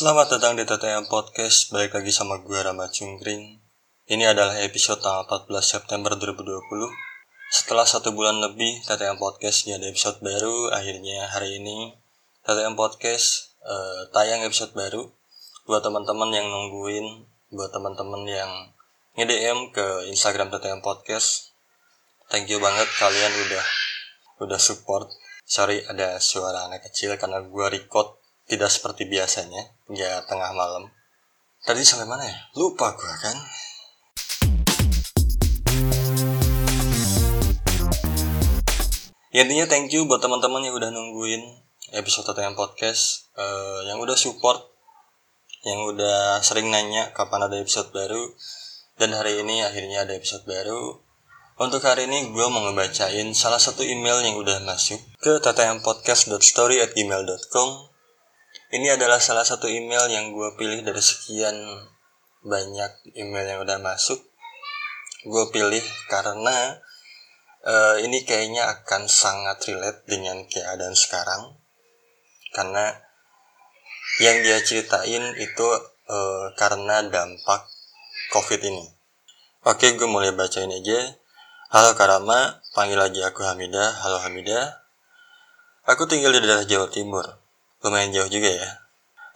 Selamat datang di TTM Podcast, balik lagi sama gue Rama Cungkring. Ini adalah episode tanggal 14 September 2020 Setelah satu bulan lebih TTM Podcast ada episode baru. Akhirnya hari ini TTM Podcast uh, tayang episode baru. Buat teman-teman yang nungguin Buat teman-teman yang nge-DM ke Instagram TTM Podcast Thank you banget kalian udah udah support. Sorry ada suara anak kecil karena gue record tidak seperti biasanya, ya tengah malam. Tadi sampai mana ya? Lupa gue kan. Ya, intinya thank you buat teman-teman yang udah nungguin episode yang podcast, uh, yang udah support, yang udah sering nanya kapan ada episode baru, dan hari ini akhirnya ada episode baru. Untuk hari ini gue mau ngebacain salah satu email yang udah masuk ke tatayampodcast.story@gmail.com ini adalah salah satu email yang gue pilih dari sekian banyak email yang udah masuk. Gue pilih karena uh, ini kayaknya akan sangat relate dengan keadaan sekarang. Karena yang dia ceritain itu uh, karena dampak COVID ini. Oke, gue mulai bacain aja. Halo Karama, panggil lagi aku Hamida. Halo Hamida. Aku tinggal di daerah Jawa Timur lumayan jauh juga ya.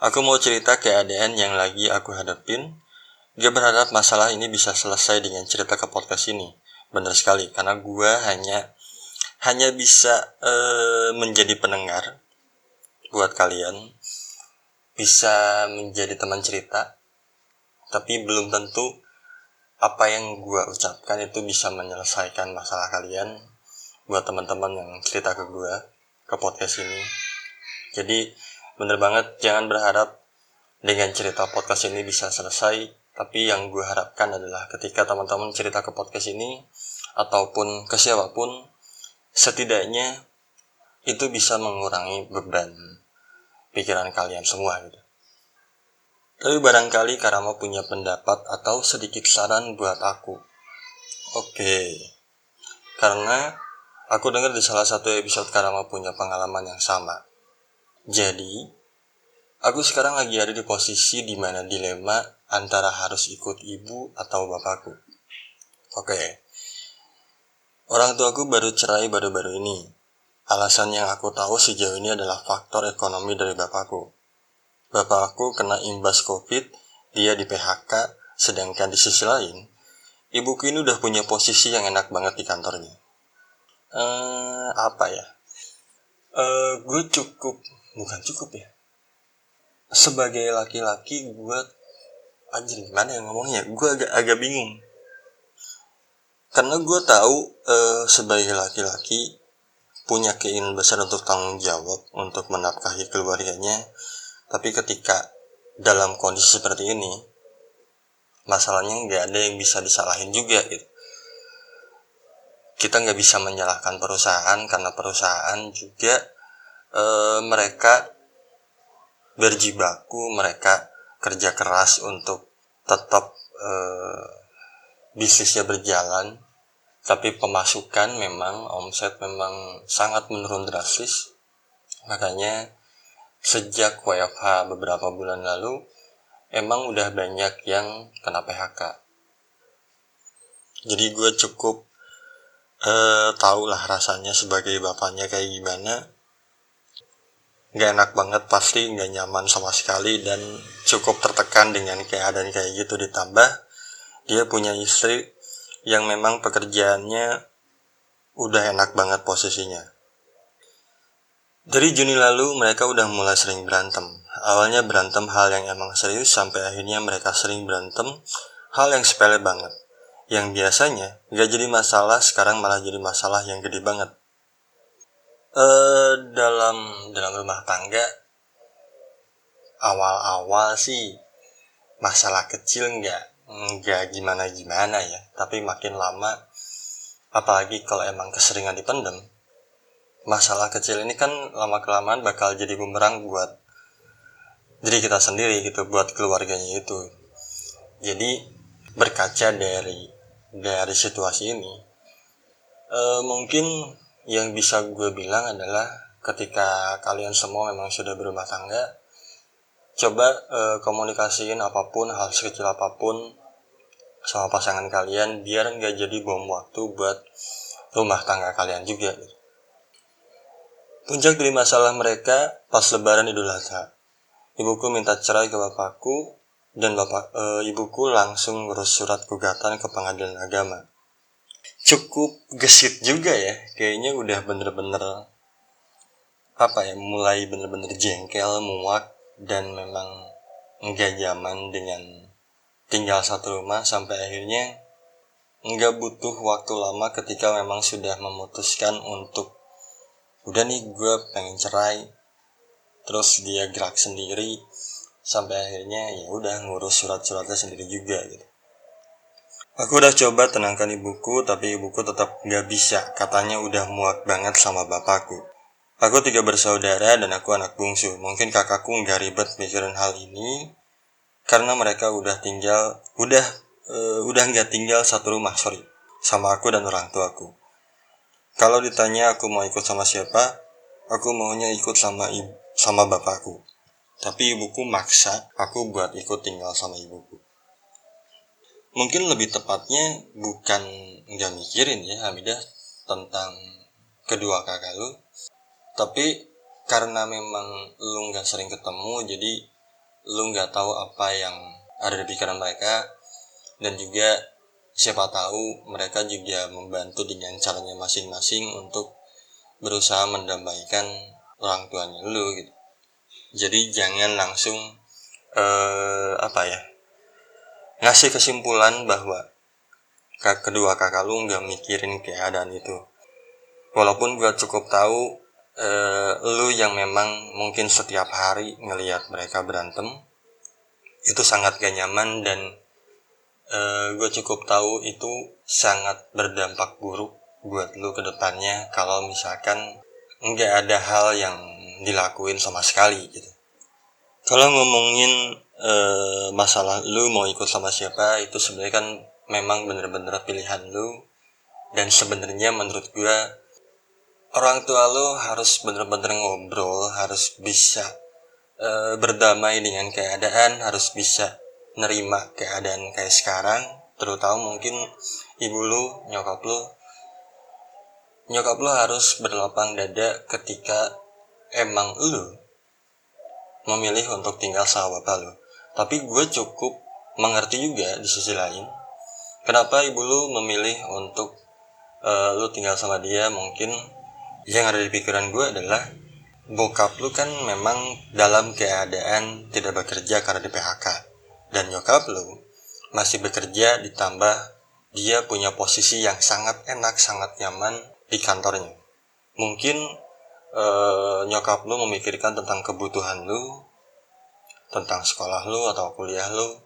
Aku mau cerita keadaan yang lagi aku hadapin. Gak berharap masalah ini bisa selesai dengan cerita ke podcast ini. Bener sekali, karena gue hanya hanya bisa uh, menjadi pendengar buat kalian, bisa menjadi teman cerita, tapi belum tentu apa yang gue ucapkan itu bisa menyelesaikan masalah kalian buat teman-teman yang cerita ke gue ke podcast ini jadi bener banget jangan berharap dengan cerita podcast ini bisa selesai. Tapi yang gue harapkan adalah ketika teman-teman cerita ke podcast ini ataupun ke siapa pun, setidaknya itu bisa mengurangi beban pikiran kalian semua gitu. Tapi barangkali Karama punya pendapat atau sedikit saran buat aku. Oke, karena aku dengar di salah satu episode Karama punya pengalaman yang sama. Jadi, aku sekarang lagi ada di posisi di mana dilema antara harus ikut ibu atau bapakku. Oke. Orang tuaku baru cerai baru-baru ini. Alasan yang aku tahu sejauh ini adalah faktor ekonomi dari bapakku. Bapakku kena imbas COVID, dia di PHK, sedangkan di sisi lain, ibuku ini udah punya posisi yang enak banget di kantornya. Eh, apa ya? Eh, gue cukup bukan cukup ya. Sebagai laki-laki gue anjir gimana yang ngomongnya? Gue agak agak bingung. Karena gue tahu uh, sebagai laki-laki punya keinginan besar untuk tanggung jawab untuk menafkahi keluarganya. Tapi ketika dalam kondisi seperti ini masalahnya nggak ada yang bisa disalahin juga gitu. Kita nggak bisa menyalahkan perusahaan karena perusahaan juga e, mereka berjibaku, mereka kerja keras untuk tetap e, bisnisnya berjalan, tapi pemasukan memang omset memang sangat menurun drastis. Makanya sejak WFH beberapa bulan lalu emang udah banyak yang kena PHK. Jadi gue cukup uh, tau lah rasanya sebagai bapaknya kayak gimana nggak enak banget pasti nggak nyaman sama sekali dan cukup tertekan dengan keadaan kayak gitu. Ditambah dia punya istri yang memang pekerjaannya udah enak banget posisinya. Dari Juni lalu mereka udah mulai sering berantem. Awalnya berantem hal yang emang serius sampai akhirnya mereka sering berantem hal yang sepele banget. Yang biasanya nggak jadi masalah sekarang malah jadi masalah yang gede banget Uh, dalam dalam rumah tangga awal-awal sih masalah kecil nggak nggak gimana gimana ya. Tapi makin lama apalagi kalau emang keseringan dipendem masalah kecil ini kan lama kelamaan bakal jadi bumerang buat diri kita sendiri gitu buat keluarganya itu. Jadi berkaca dari dari situasi ini uh, mungkin yang bisa gue bilang adalah ketika kalian semua memang sudah berumah tangga coba uh, komunikasiin apa pun hal sekecil apa pun sama pasangan kalian biar nggak jadi bom waktu buat rumah tangga kalian juga. Puncak dari masalah mereka pas lebaran idul adha. Ibuku minta cerai ke bapakku dan bapak e, ibuku langsung ngurus surat gugatan ke pengadilan agama cukup gesit juga ya. Kayaknya udah bener-bener apa ya mulai bener-bener jengkel muak dan memang nggak zaman dengan tinggal satu rumah sampai akhirnya nggak butuh waktu lama ketika memang sudah memutuskan untuk udah nih gue pengen cerai. Terus dia gerak sendiri sampai akhirnya ya udah ngurus surat-suratnya sendiri juga gitu Aku udah coba tenangkan ibuku, tapi ibuku tetap nggak bisa. Katanya udah muak banget sama bapakku. Aku tiga bersaudara dan aku anak bungsu. Mungkin kakakku nggak ribet mikirin hal ini karena mereka udah tinggal, udah uh, udah nggak tinggal satu rumah, sorry, sama aku dan orang tuaku. Kalau ditanya aku mau ikut sama siapa, aku maunya ikut sama ibu, sama bapakku. Tapi ibuku maksa aku buat ikut tinggal sama ibuku. Mungkin lebih tepatnya bukan nggak mikirin ya Hamidah tentang kedua kakak lu, tapi karena memang lu nggak sering ketemu jadi lu nggak tahu apa yang ada di pikiran mereka. Dan juga siapa tahu mereka juga membantu dengan caranya masing-masing untuk berusaha mendamaikan orang tuanya lu gitu. Jadi jangan langsung uh, apa ya ngasih kesimpulan bahwa kedua kakak lu nggak mikirin keadaan itu walaupun gue cukup tahu uh, lu yang memang mungkin setiap hari ngelihat mereka berantem itu sangat gak nyaman dan eh, gue cukup tahu itu sangat berdampak buruk buat lu ke depannya kalau misalkan nggak ada hal yang dilakuin sama sekali gitu. Kalau ngomongin uh, masalah lu mau ikut sama siapa itu sebenarnya kan memang bener-bener pilihan lu. Dan sebenarnya menurut gue orang tua lo harus bener-bener ngobrol harus bisa e, berdamai dengan keadaan harus bisa nerima keadaan kayak sekarang. Terutama mungkin ibu lu nyokap lu. Nyokap lu harus berlapang dada ketika emang lu memilih untuk tinggal sama bapak lu tapi gue cukup mengerti juga di sisi lain kenapa ibu lu memilih untuk uh, lu tinggal sama dia. Mungkin yang ada di pikiran gue adalah bokap lu kan memang dalam keadaan tidak bekerja karena di PHK dan nyokap lu masih bekerja ditambah dia punya posisi yang sangat enak sangat nyaman di kantornya. Mungkin eh, nyokap lu memikirkan tentang kebutuhan lu tentang sekolah lu atau kuliah lu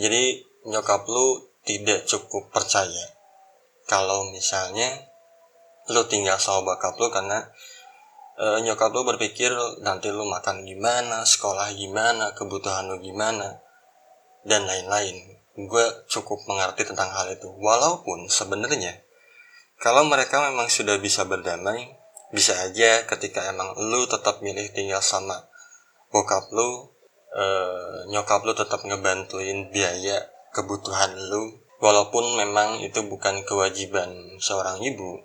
jadi nyokap lu tidak cukup percaya kalau misalnya lu tinggal sama bakap lu karena uh, nyokap lu berpikir nanti lu makan gimana, sekolah gimana, kebutuhan lu gimana, dan lain-lain. Gue cukup mengerti tentang hal itu. Walaupun sebenarnya kalau mereka memang sudah bisa berdamai, bisa aja ketika emang lu tetap milih tinggal sama bokap lu, uh, nyokap lu tetap ngebantuin biaya kebutuhan lu, walaupun memang itu bukan kewajiban seorang ibu,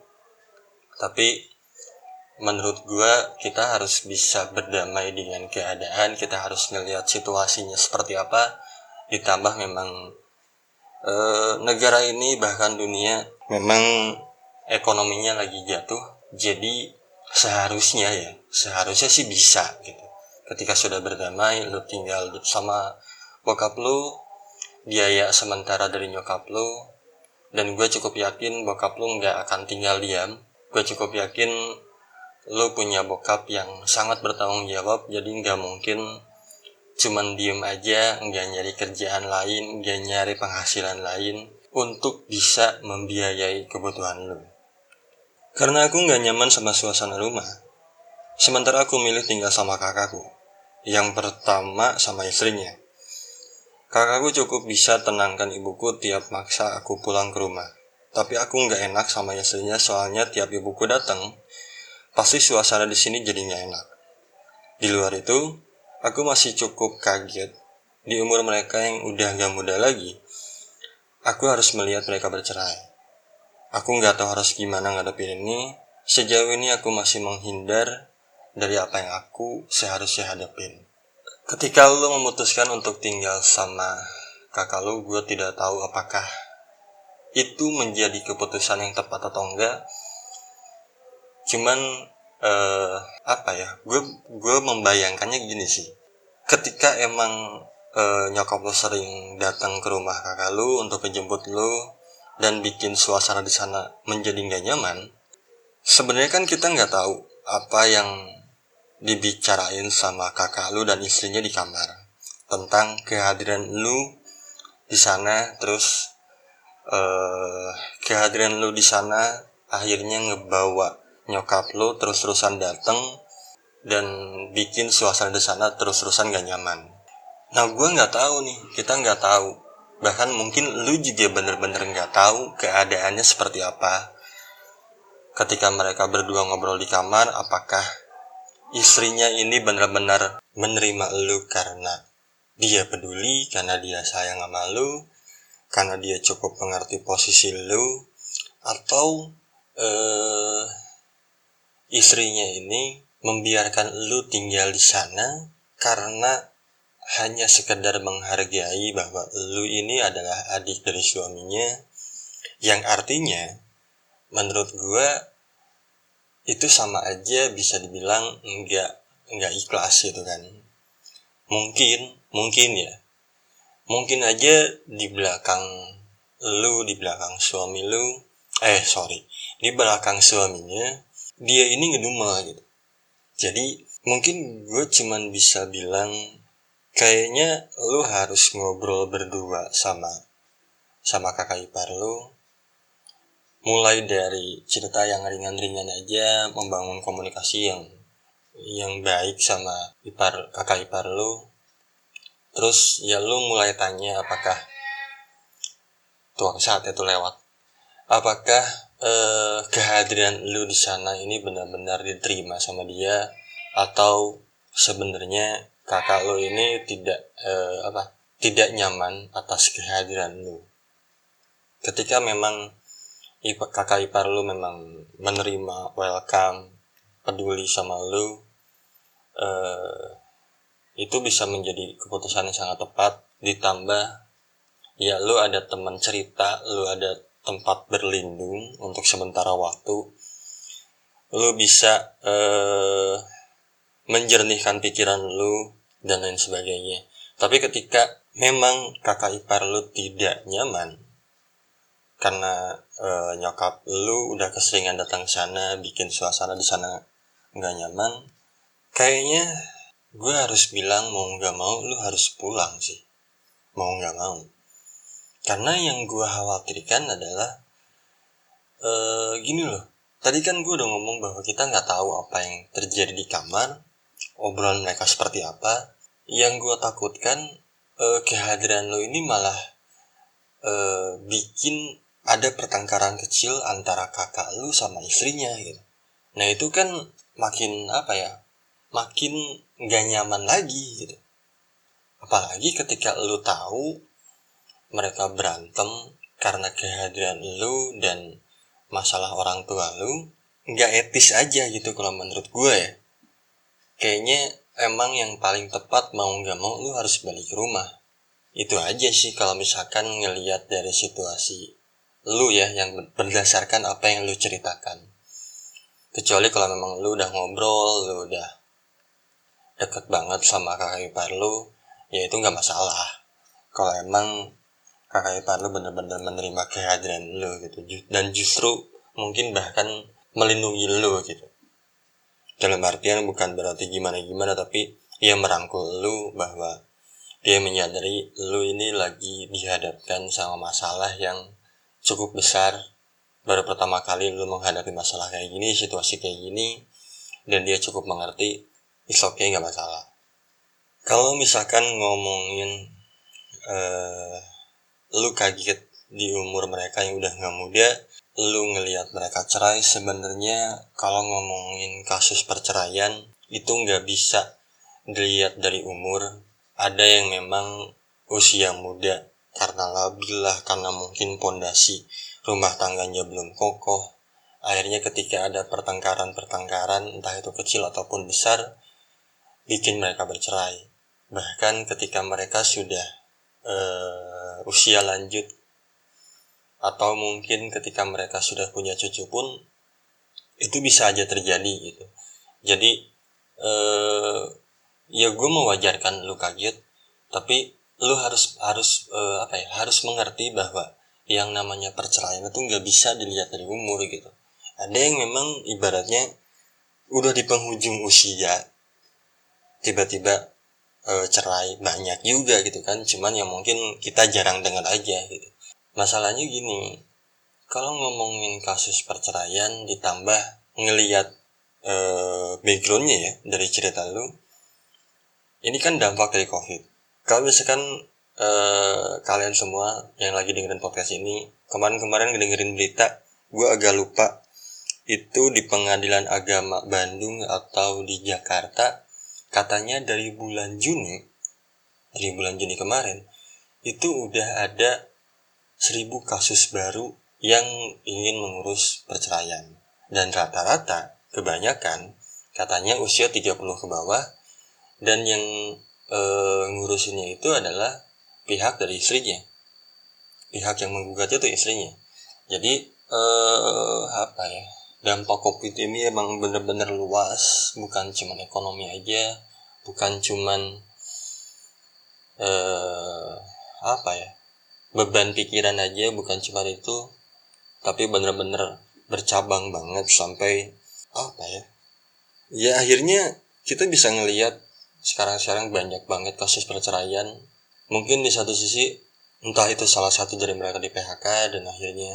tapi menurut gue kita harus bisa berdamai dengan keadaan kita harus melihat situasinya seperti apa ditambah memang e, negara ini bahkan dunia memang ekonominya lagi jatuh jadi seharusnya ya seharusnya sih bisa gitu ketika sudah berdamai lu tinggal sama bokap lu biaya sementara dari nyokap lu dan gue cukup yakin bokap lu nggak akan tinggal diam. Gue cukup yakin lo punya bokap yang sangat bertanggung jawab jadi nggak mungkin cuman diem aja nggak nyari kerjaan lain nggak nyari penghasilan lain untuk bisa membiayai kebutuhan lo karena aku nggak nyaman sama suasana rumah sementara aku milih tinggal sama kakakku yang pertama sama istrinya kakakku cukup bisa tenangkan ibuku tiap maksa aku pulang ke rumah tapi aku nggak enak sama istrinya soalnya tiap ibuku datang, pasti suasana di sini jadi nggak enak. Di luar itu, aku masih cukup kaget di umur mereka yang udah gak muda lagi. Aku harus melihat mereka bercerai. Aku nggak tahu harus gimana ngadepin ini. Sejauh ini aku masih menghindar dari apa yang aku seharusnya hadapin. Ketika lo memutuskan untuk tinggal sama kakak lo, gue tidak tahu apakah itu menjadi keputusan yang tepat atau enggak. Cuman uh, apa ya gue gue membayangkannya gini sih ketika emang uh, nyokap lo sering datang ke rumah kakak lu untuk menjemput lo dan bikin suasana di sana menjadi nggak nyaman sebenarnya kan kita nggak tahu apa yang dibicarain sama kakak lu dan istrinya di kamar tentang kehadiran lu di sana terus uh, kehadiran lu di sana akhirnya ngebawa nyokap lo terus-terusan dateng dan bikin suasana di sana terus-terusan gak nyaman. Nah gue nggak tahu nih, kita nggak tahu. Bahkan mungkin lu juga bener-bener nggak tahu keadaannya seperti apa. Ketika mereka berdua ngobrol di kamar, apakah istrinya ini benar-benar menerima lu karena dia peduli, karena dia sayang sama lu, karena dia cukup mengerti posisi lu, atau eh istrinya ini membiarkan lu tinggal di sana karena hanya sekedar menghargai bahwa lu ini adalah adik dari suaminya yang artinya menurut gue itu sama aja bisa dibilang enggak enggak ikhlas gitu kan. Mungkin mungkin ya. Mungkin aja di belakang lu di belakang suami lu eh sorry. Di belakang suaminya dia ini ngedumel gitu. Jadi mungkin gue cuman bisa bilang kayaknya lu harus ngobrol berdua sama sama kakak ipar lu mulai dari cerita yang ringan-ringan aja membangun komunikasi yang yang baik sama ipar kakak ipar lu. Terus ya lu mulai tanya apakah tuang saat itu lewat. Apakah eh, kehadiran lu di sana ini benar-benar diterima sama dia? Atau sebenarnya kakak lu ini tidak eh, apa tidak nyaman atas kehadiran lu? Ketika memang kakak ipar lu memang menerima welcome peduli sama lu. Eh, itu bisa menjadi keputusan yang sangat tepat. Ditambah ya lu ada teman cerita lu ada tempat berlindung untuk sementara waktu. Lu bisa uh, menjernihkan pikiran lu dan lain sebagainya. Tapi ketika memang kakak ipar lu tidak nyaman karena uh, nyokap lu udah keseringan datang sana bikin suasana di sana nggak nyaman kayaknya gue harus bilang mau nggak mau lu harus pulang sih. Mau nggak mau. Karena yang gue khawatirkan adalah uh, gini loh. Tadi kan gue udah ngomong bahwa kita nggak tahu apa yang terjadi di kamar obrolan mereka seperti apa. Yang gue takutkan uh, kehadiran lo ini malah uh, bikin ada pertengkaran kecil antara kakak lu sama istrinya gitu. Nah itu kan makin apa ya makin gak nyaman lagi gitu. Apalagi ketika lu tahu mereka berantem karena kehadiran lu dan masalah orang tua lu nggak etis aja gitu kalau menurut gue ya. Kayaknya emang yang paling tepat mau nggak mau lu harus balik rumah. Itu aja sih kalau misalkan ngelihat dari situasi lu ya yang berdasarkan apa yang lu ceritakan. Kecuali kalau memang lu udah ngobrol lu udah deket banget sama kakak ipar lu ya itu nggak masalah. Kalau emang kakak ipar lu bener-bener menerima kehadiran lu gitu dan justru mungkin bahkan melindungi lu gitu. Dalam artian bukan berarti gimana-gimana tapi ia merangkul lu bahwa dia menyadari lu ini lagi dihadapkan sama masalah yang cukup besar. Baru pertama kali lu menghadapi masalah kayak gini situasi kayak gini dan dia cukup mengerti it's okay nggak masalah. Kalau misalkan ngomongin uh, lu kaget di umur mereka yang udah nggak muda lu ngelihat mereka cerai sebenarnya kalau ngomongin kasus perceraian itu nggak bisa dilihat dari umur. Ada yang memang usia muda karena labil lah karena mungkin pondasi rumah tangganya belum kokoh. Akhirnya ketika ada pertengkaran-pertengkaran entah itu kecil ataupun besar bikin mereka bercerai. Bahkan ketika mereka sudah uh, usia lanjut atau mungkin ketika mereka sudah punya cucu pun itu bisa aja terjadi gitu. Jadi uh, ya gue mewajarkan lu kaget tapi lu harus harus uh, apa ya harus mengerti bahwa yang namanya perceraian itu nggak bisa dilihat dari umur gitu. Ada yang memang ibaratnya udah di penghujung usia tiba-tiba uh, cerai banyak juga gitu kan cuman yang mungkin kita jarang dengar aja gitu. Masalahnya gini kalau ngomongin kasus perceraian ditambah ngeliat uh, backgroundnya ya dari cerita lu ini kan dampak dari covid kalau misalkan uh, kalian semua yang lagi dengerin podcast ini kemarin-kemarin dengerin berita gue agak lupa itu di pengadilan agama Bandung atau di Jakarta katanya dari bulan Juni dari bulan Juni kemarin itu udah ada seribu kasus baru yang ingin mengurus perceraian. Dan rata-rata, kebanyakan, katanya usia 30 ke bawah, dan yang e, ngurusinnya itu adalah pihak dari istrinya. Pihak yang menggugatnya itu istrinya. Jadi, e, apa ya, dampak covid ini emang bener-bener luas, bukan cuma ekonomi aja, bukan cuman eh, apa ya beban pikiran aja bukan cuma itu tapi bener-bener bercabang banget sampai apa ya ya akhirnya kita bisa ngelihat sekarang-sekarang banyak banget kasus perceraian. Mungkin di satu sisi entah itu salah satu dari mereka di PHK dan akhirnya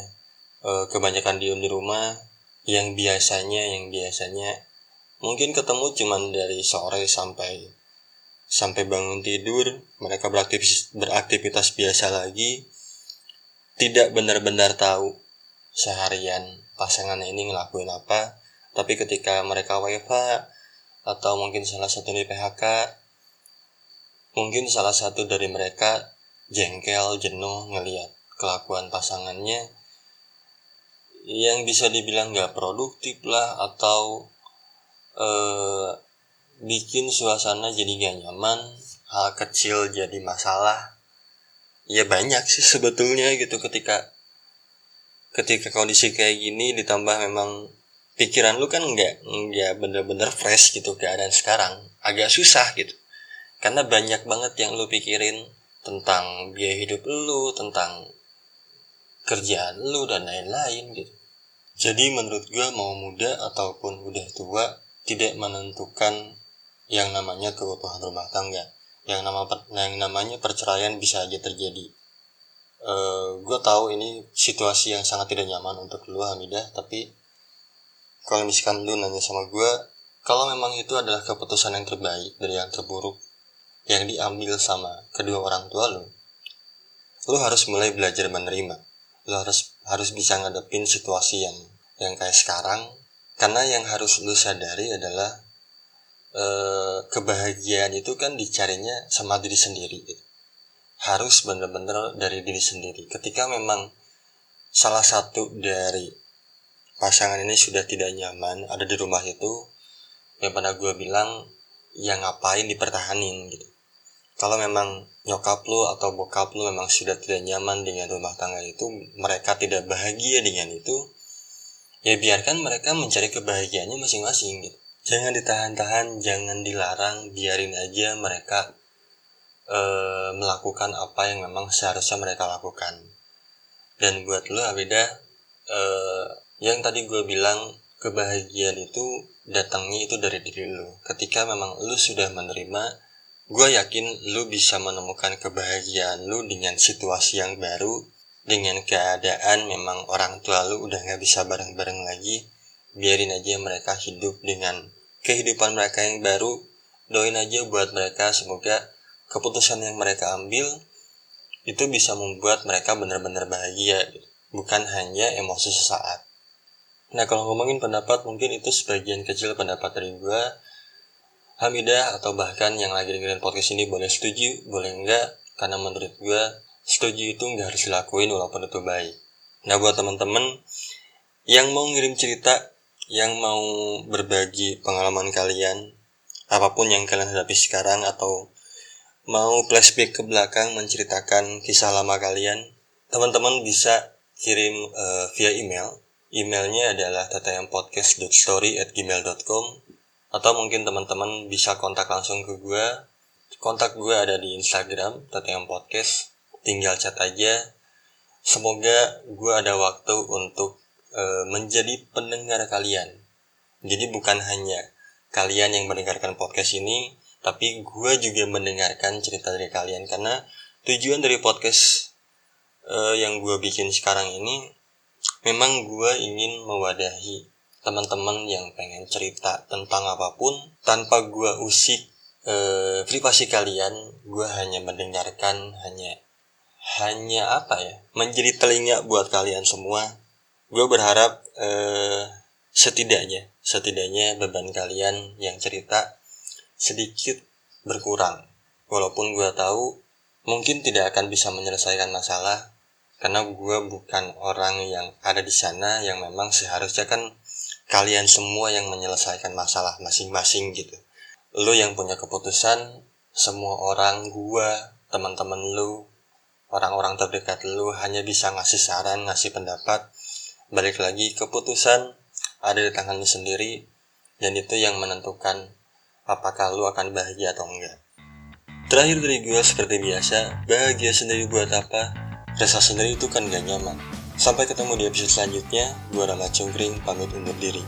e, kebanyakan diem di rumah yang biasanya yang biasanya mungkin ketemu cuman dari sore sampai sampai bangun tidur mereka beraktivitas, beraktivitas biasa lagi tidak benar-benar tahu seharian pasangan ini ngelakuin apa. Tapi ketika mereka WFH atau mungkin salah satu di PHK mungkin salah satu dari mereka jengkel jenuh ngeliat kelakuan pasangannya yang bisa dibilang gak produktif lah atau eh, bikin suasana jadi gak nyaman hal kecil jadi masalah. Ya banyak sih sebetulnya gitu ketika ketika kondisi kayak gini ditambah memang pikiran lu kan nggak nggak bener-bener fresh gitu keadaan sekarang. Agak susah gitu. Karena banyak banget yang lu pikirin tentang biaya hidup lu tentang kerjaan lu dan lain-lain gitu. Jadi menurut gue mau muda ataupun udah tua tidak menentukan yang namanya keutuhan rumah tangga. Yang nama yang namanya perceraian bisa aja terjadi. Uh, eh, gue tahu ini situasi yang sangat tidak nyaman untuk lu Hamidah tapi kalau misalkan lu nanya sama gue kalau memang itu adalah keputusan yang terbaik dari yang terburuk yang diambil sama kedua orang tua lu lu harus mulai belajar menerima. Lu harus harus bisa ngadepin situasi yang yang kayak sekarang. Karena yang harus lu sadari adalah Eh, kebahagiaan itu kan dicarinya sama diri sendiri gitu. harus benar-benar dari diri sendiri. Ketika memang salah satu dari pasangan ini sudah tidak nyaman ada di rumah itu. Yang pada gue bilang yang ngapain dipertahanin? gitu. Kalau memang nyokap lu atau bokap lu memang sudah tidak nyaman dengan rumah tangga itu mereka tidak bahagia dengan itu ya biarkan mereka mencari kebahagiaannya masing-masing gitu. Jangan ditahan-tahan jangan dilarang biarin aja mereka e, melakukan apa yang memang seharusnya mereka lakukan. Dan buat lo Abida e, yang tadi gue bilang kebahagiaan itu datangnya itu dari diri lo ketika memang lo sudah menerima gue yakin lo bisa menemukan kebahagiaan lo dengan situasi yang baru dengan keadaan memang orang tua lo udah gak bisa bareng-bareng lagi biarin aja mereka hidup dengan kehidupan mereka yang baru doain aja buat mereka semoga keputusan yang mereka ambil itu bisa membuat mereka benar-benar bahagia. Bukan hanya emosi sesaat nah kalau ngomongin pendapat mungkin itu sebagian kecil pendapat dari gue Hamidah atau bahkan yang lagi dengerin podcast ini boleh setuju, boleh enggak, karena menurut gue setuju itu nggak harus dilakuin walaupun itu baik. Nah buat teman-teman yang mau ngirim cerita, yang mau berbagi pengalaman kalian, apa pun yang kalian hadapi sekarang atau mau flashback ke belakang menceritakan kisah lama kalian, teman-teman bisa kirim uh, via email. Emailnya adalah tatayampodcast.story@gmail.com atau mungkin teman-teman bisa kontak langsung ke gue kontak gue ada di Instagram Tatayam Podcast tinggal chat aja. Semoga gue ada waktu untuk e, menjadi pendengar kalian. Jadi bukan hanya kalian yang mendengarkan podcast ini tapi gue juga mendengarkan cerita dari kalian. Karena tujuan dari podcast e, yang gue bikin sekarang ini memang gue ingin mewadahi teman-teman yang pengen cerita tentang apa pun. Tanpa gue usik eh, privasi kalian gue hanya mendengarkan hanya hanya apa ya menjadi telinga buat kalian semua. Gue berharap eh, setidaknya setidaknya beban kalian yang cerita sedikit berkurang. Walaupun gue tahu mungkin tidak akan bisa menyelesaikan masalah karena gue bukan orang yang ada di sana yang memang seharusnya kan kalian semua yang menyelesaikan masalah masing-masing gitu. Lu yang punya keputusan semua orang gua teman-teman lu orang-orang terdekat lu hanya bisa ngasih saran ngasih pendapat. Balik lagi keputusan ada di tangan lu sendiri dan itu yang menentukan apakah lu akan bahagia atau enggak. Terakhir dari gue seperti biasa bahagia sendiri buat apa rasa sendiri itu kan gak nyaman Sampai ketemu di episode selanjutnya, gue Rama Cungkring pamit undur diri.